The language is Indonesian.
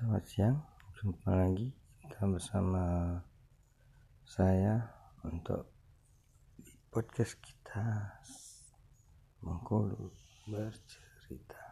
Selamat siang, jumpa lagi kita bersama saya untuk podcast kita Mengkulu bercerita.